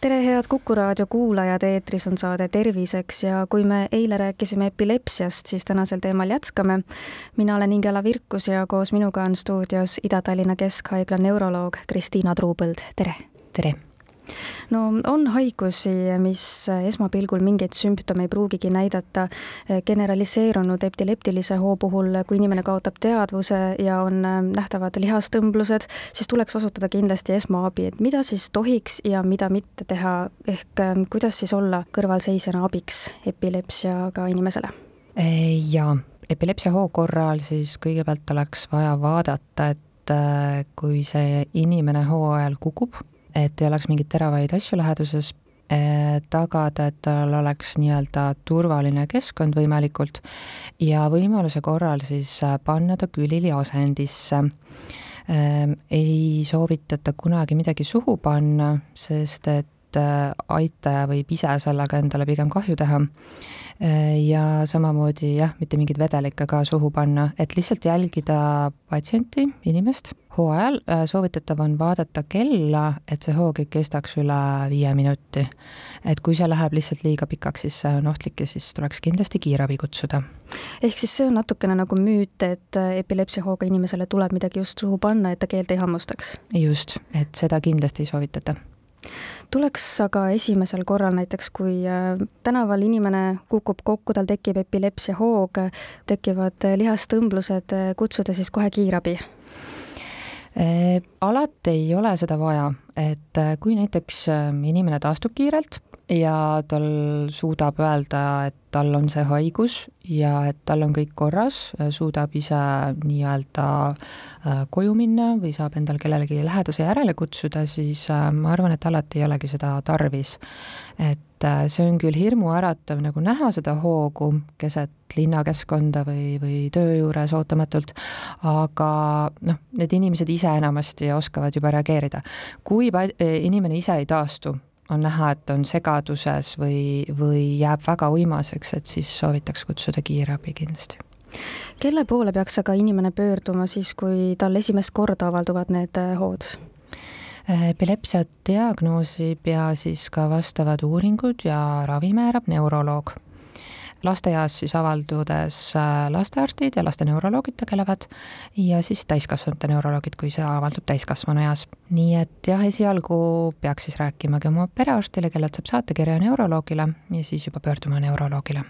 tere, head Kuku raadio kuulajad, eetris on saade Terviseks ja kui me eile rääkisime epilepsiast, siis tänasel teemal jätkame. mina olen Ingela Virkus ja koos minuga on stuudios Ida-Tallinna Keskhaigla neuroloog Kristiina Truupõld, tere! tere! No on haigusi, mis esmapilgul mingeid sümptome ei pruugigi näidata. generaliseerunud epileptilise hoo puhul, kui inimene kaotab teadvuse ja on nähtavad lihastõmblused, siis tuleks osutada kindlasti esmaabi, et mida siis tohiks ja mida mitte teha, ehk kuidas siis olla kõrvalseisjana abiks epilepsiaga inimesele? jaa, epilepsia hoo korral siis kõigepealt oleks vaja vaadata, et äh, kui see inimene hoo ajal kukub, et ei oleks mingeid teravaid asju läheduses, tagada, et tal oleks nii-öelda turvaline keskkond võimalikult ja võimaluse korral siis äh, panna ta külili asendisse. Ähm, ei soovitata kunagi midagi suhu panna, sest et äh, aitaja võib ise sellega endale pigem kahju teha Äh, ja samamoodi jah, mitte mingeid vedelikke ka suhu panna, et lihtsalt jälgida patsienti, inimest hoo ajal, äh, soovitatav on vaadata kella, et see hoog ei kestaks üle viie minuti. et kui see läheb lihtsalt liiga pikaks, siis see on ohtlik ja siis tuleks kindlasti kiirabi kutsuda. ehk siis see on natukene nagu müüt, et epilepsiahooga inimesele tuleb midagi just suhu panna, et ta keelt ei hammustaks? just, et seda kindlasti ei soovitata tuleks aga esimesel korral näiteks, kui äh, tänaval inimene kukub kokku, tal tekib epilepsiahoog, tekivad lihastõmblused, äh, kutsuda siis kohe kiirabi? Äh, alati ei ole seda vaja, et kui näiteks inimene taastub kiirelt ja tal suudab öelda, et tal on see haigus ja et tal on kõik korras, suudab ise nii-öelda äh, koju minna või saab endal kellelegi lähedase järele kutsuda, siis äh, ma arvan, et alati ei olegi seda tarvis. et äh, see on küll hirmuäratav nagu näha seda hoogu keset linnakeskkonda või, või töö juures ootamatult, aga noh, need inimesed ise enamasti oskavad juba reageerida. kui inimene ise ei taastu, on näha, et on segaduses või, või jääb väga uimaseks, et siis soovitaks kutsuda kiirabi kindlasti. kelle poole peaks aga inimene pöörduma siis, kui tal esimest korda avalduvad need äh, hood? Äh, epilepsia diagnoosib ja siis ka vastavad uuringud ja ravi määrab neuroloog lasteeas siis avaldudes äh, lastearstid ja laste neuroloogid tegelevad ja siis täiskasvanute neuroloogid, kui see avaldub täiskasvanu eas. nii et jah, esialgu peaks siis rääkimagi oma perearstile, kellelt saab saatekirja neuroloogile ja siis juba pöörduma neuroloogile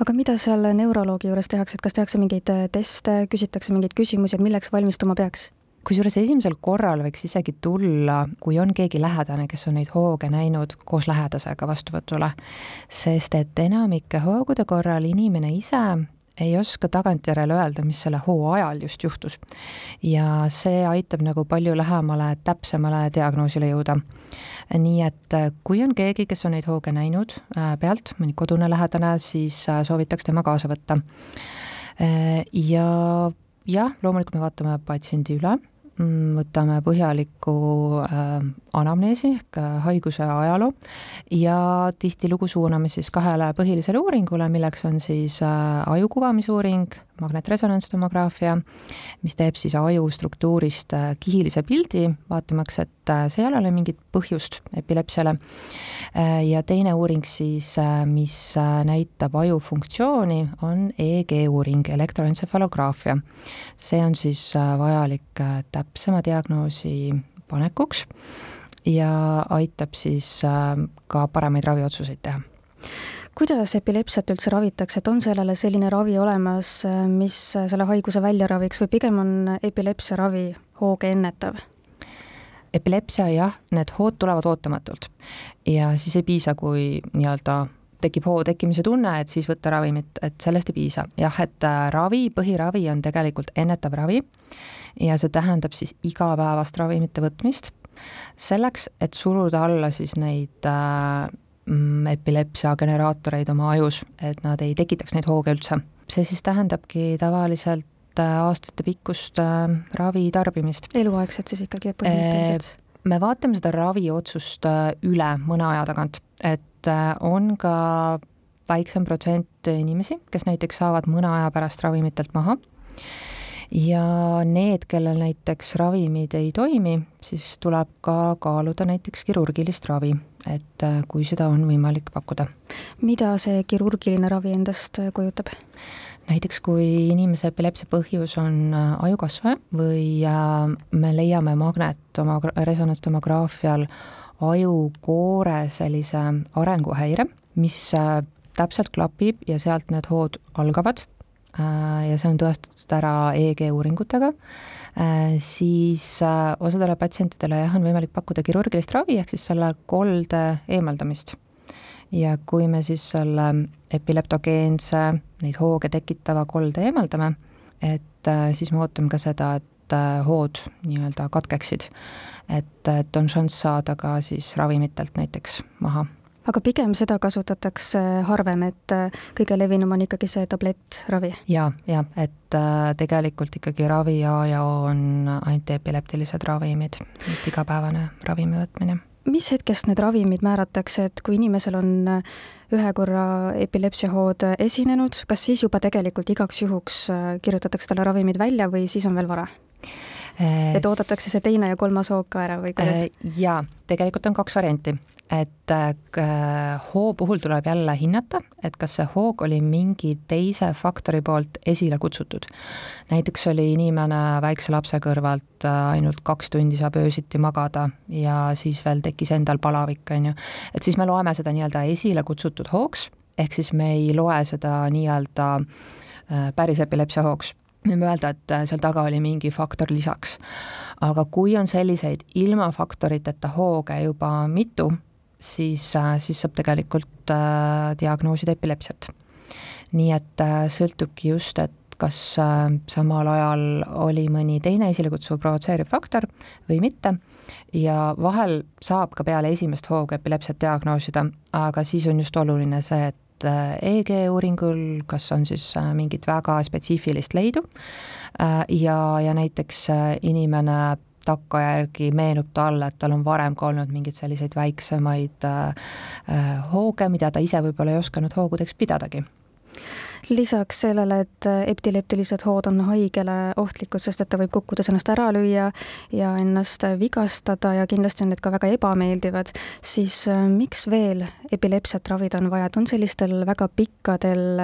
aga mida seal neuroloogi juures tehakse, et kas tehakse mingeid teste, küsitakse mingeid küsimusi, et milleks valmistuma peaks? Kusjuures esimesel korral võiks isegi tulla, kui on keegi lähedane, kes on neid hooge näinud koos lähedasega vastuvõtule, sest et enamike hoogude korral inimene ise ei oska tagantjärele öelda, mis selle hoo ajal just juhtus. ja see aitab nagu palju lähemale, täpsemale diagnoosile jõuda. nii et äh, kui on keegi, kes on neid hooge näinud äh, pealt, mõni kodune lähedane, siis äh, soovitaks tema kaasa võtta. ja jah, loomulikult me vaatame patsiendi üle võtame põhjaliku äh, anamneesi ehk äh, haiguse ajaloo ja tihtilugu suuname siis kahele põhilisele uuringule, milleks on siis äh, aju kuvamisuuring magnetresonantstomograafia, mis teeb siis aju struktuurist kihilise pildi, vaatamaks, et seal ei ole mingit põhjust epilepsiale. Ja teine uuring siis, mis näitab aju funktsiooni, on EEG uuring, elektroentsefalograafia. see on siis vajalik täpsema diagnoosi panekuks ja aitab siis ka paremaid raviotsuseid teha. Kuidas epilepsiat üldse ravitakse, et on sellele selline ravi olemas, mis selle haiguse välja raviks või pigem on epilepsia ravi hooge ennetav? epilepsia jah, need hood tulevad ootamatult. Ja siis ei piisa, kui nii-öelda tekib hoo tekkimise tunne, et siis võtta ravimit, et sellest ei piisa. jah, et äh, ravi, põhiravi on tegelikult ennetav ravi ja see tähendab siis igapäevast ravimite võtmist selleks, et suruda alla siis neid äh, epilepsia generaatoreid oma ajus, et nad ei tekitaks neid hooge üldse. see siis tähendabki tavaliselt aastatepikkust ravi tarbimist. eluaegset siis ikkagi põhimõtteliselt? me vaatame seda raviotsust üle mõne aja tagant, et on ka väiksem protsent inimesi, kes näiteks saavad mõne aja pärast ravimitelt maha ja need, kellel näiteks ravimid ei toimi, siis tuleb ka kaaluda näiteks kirurgilist ravi, et äh, kui seda on võimalik pakkuda. mida see kirurgiline ravi endast äh, kujutab? näiteks kui inimese epilepsia põhjus on äh, ajukasvaja või me leiame magnetoma-, resonantstomograafial ajukoore sellise arenguhäire, mis täpselt klapib ja sealt need hood algavad Äh, ja see on tõestatud ära EEG uuringutega, äh, siis äh, osadele patsientidele jah, on võimalik pakkuda kirurgilist ravi, ehk siis selle kolde eemaldamist. ja kui me siis selle epileptogeense, neid hooge tekitava kolde eemaldame, et siis me ootame ka seda, et hood nii-öelda katkeksid. et, et on šanss saada ka siis ravimitelt näiteks maha aga pigem seda kasutatakse harvem, et äh, kõige levinum on ikkagi see tablettravi? ja, ja et äh, tegelikult ikkagi ravi A ja O on antiepileptilised ravimid, mitte igapäevane ravimi võtmine. mis hetkest need ravimid määratakse, et kui inimesel on äh, ühe korra epilepsiahood esinenud, kas siis juba tegelikult igaks juhuks kirjutatakse talle ravimid välja või siis on veel vara? Et oodatakse see teine ja kolmas hoog ka ära või kuidas? jaa, tegelikult on kaks varianti et äh, hoo puhul tuleb jälle hinnata, et kas see hoog oli mingi teise faktori poolt esile kutsutud. näiteks oli inimene väikse lapse kõrvalt äh, ainult kaks tundi saab öösiti magada ja siis veel tekkis endal palavik, on ju. et siis me loeme seda nii-öelda esile kutsutud hoogs, ehk siis me ei loe seda nii-öelda äh, päris epilepsia hoogs võime öelda, et seal taga oli mingi faktor lisaks. aga kui on selliseid ilma faktoriteta hooge juba mitu, siis, äh, siis saab tegelikult äh, diagnoosida epilepsiat. nii et äh, sõltubki just, et kas samal ajal oli mõni teine esilekutsuv provotseeriv faktor või mitte ja vahel saab ka peale esimest hoogu epilepsiat diagnoosida, aga siis on just oluline see, et EEG uuringul, kas on siis mingit väga spetsiifilist leidu ja, ja näiteks inimene takkajärgi meenub talle, et tal on varem ka olnud mingeid selliseid väiksemaid äh, äh, hooge, mida ta ise võib-olla ei osanud hoogudeks pidadagi lisaks sellele, et epileptilised hood on haigele ohtlikud, sest et ta võib kukkudes ennast ära lüüa ja ennast vigastada ja kindlasti on need ka väga ebameeldivad, siis äh, miks veel epilepsiat ravida on vaja, et on sellistel väga pikkadel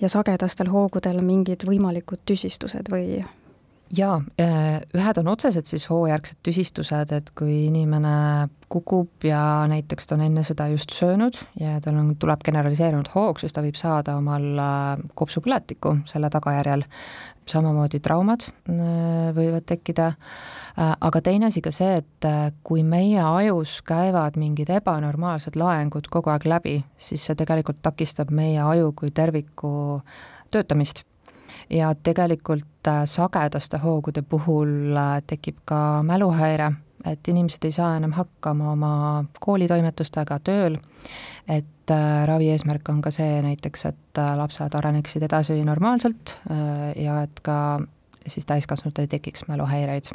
ja sagedastel hoogudel mingid võimalikud tüsistused või jaa, äh, ühed on otsesed siis hoojärgsed tüsistused, et kui inimene kukub ja näiteks ta on enne seda just söönud ja tal on, tuleb generaliseerunud hoog, siis ta võib saada omal äh, kopsupõletiku selle tagajärjel. samamoodi traumad äh, võivad tekkida, aga teine asi ka see, et kui meie ajus käivad mingid ebanormaalsed laengud kogu aeg läbi, siis see tegelikult takistab meie aju kui terviku töötamist ja tegelikult äh, sagedaste hoogude puhul äh, tekib ka mäluhäire, et inimesed ei saa enam hakkama oma koolitoimetustega tööl, et äh, ravi eesmärk on ka see näiteks, et lapsed areneksid edasi normaalselt ja et ka siis täiskasvanutel ei tekiks mäluhäireid.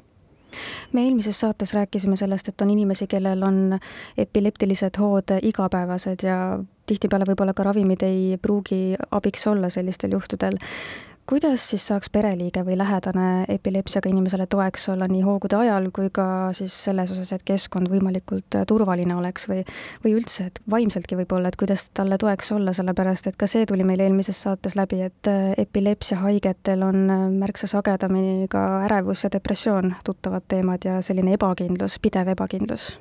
Me eelmises saates rääkisime sellest, et on inimesi, kellel on epileptilised hood igapäevased ja tihtipeale võib-olla ka ravimid ei pruugi abiks olla sellistel juhtudel kuidas siis saaks pereliige või lähedane epilepsiaga inimesele toeks olla nii hoogude ajal kui ka siis selles osas, et keskkond võimalikult äh, turvaline oleks või, või üldse, et vaimseltki võib-olla, et kuidas talle toeks olla, sellepärast et ka see tuli meil eelmises saates läbi, et äh, epilepsiahaigetel on äh, märksa sagedamini ka ärevus ja depressioon tuttavad teemad ja selline ebakindlus, pidev ebakindlus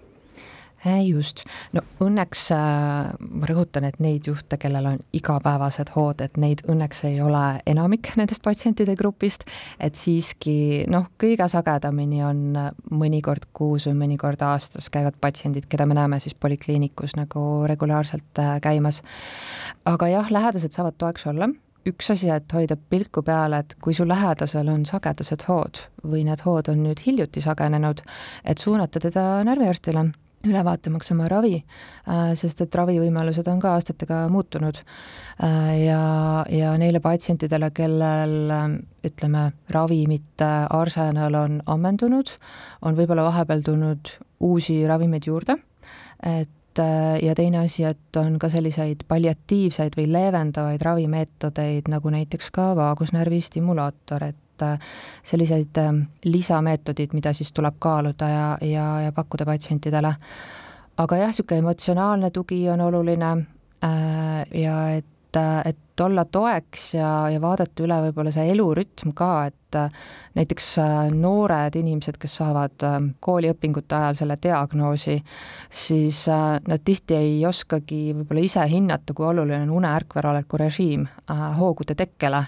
just, no õnneks äh, ma rõhutan, et neid juhte, kellel on igapäevased hood, et neid õnneks ei ole enamik nendest patsientide grupist, et siiski noh, kõige sagedamini on mõnikord kuus või mõnikord aastas käivad patsiendid, keda me näeme siis polikliinikus nagu regulaarselt äh, käimas. aga jah, lähedased saavad toeks olla. Üks asi, et hoida pilku peal, et kui su lähedasel on sagedased hood või need hood on nüüd hiljuti sagenenud, et suunata teda närviarstile üle vaatamaks oma ravi, sest et ravivõimalused on ka aastatega muutunud. ja, ja neile patsientidele, kellel ütleme, ravimite arsenal on ammendunud, on võib-olla vahepeal tulnud uusi ravimeid juurde, et ja teine asi, et on ka selliseid palliatiivseid või leevendavaid ravimeetodeid, nagu näiteks ka vaagusnervi stimulaator, et selliseid lisameetodid, mida siis tuleb kaaluda ja, ja, ja pakkuda patsientidele. aga jah, niisugune emotsionaalne tugi on oluline äh, ja et, et olla toeks ja, ja vaadata üle võib-olla see elurütm ka, et äh, näiteks äh, noored inimesed, kes saavad äh, kooliõpingute ajal selle diagnoosi, siis nad tihti ei oskagi võib-olla ise hinnata, kui oluline on une-ärkveroleku režiim hoogude tekkele.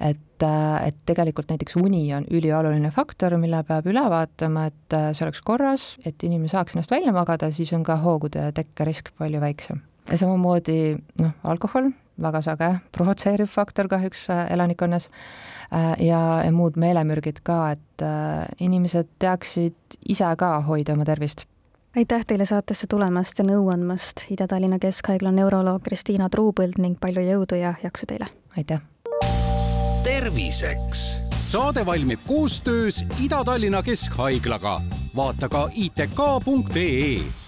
et, et tegelikult näiteks uni on ülioluline faktor, mille peab üle vaatama, et see oleks korras, et inimene saaks ennast välja magada, siis on ka hoogude tekkerisk palju väiksem ja samamoodi noh, alkohol väga sage provotseeriv faktor kahjuks äh, elanikkonnas äh, ja, ja muud meelemürgid ka, et äh, inimesed teaksid ise ka hoida oma tervist aitäh teile saatesse tulemast ja nõu andmast, Ida-Tallinna Keskhaigla neuroloog Kristiina Truupõld ning palju jõudu ja jaksu teile! aitäh! terviseks saade valmib koostöös Ida-Tallinna Keskhaiglaga. vaata ka itk.ee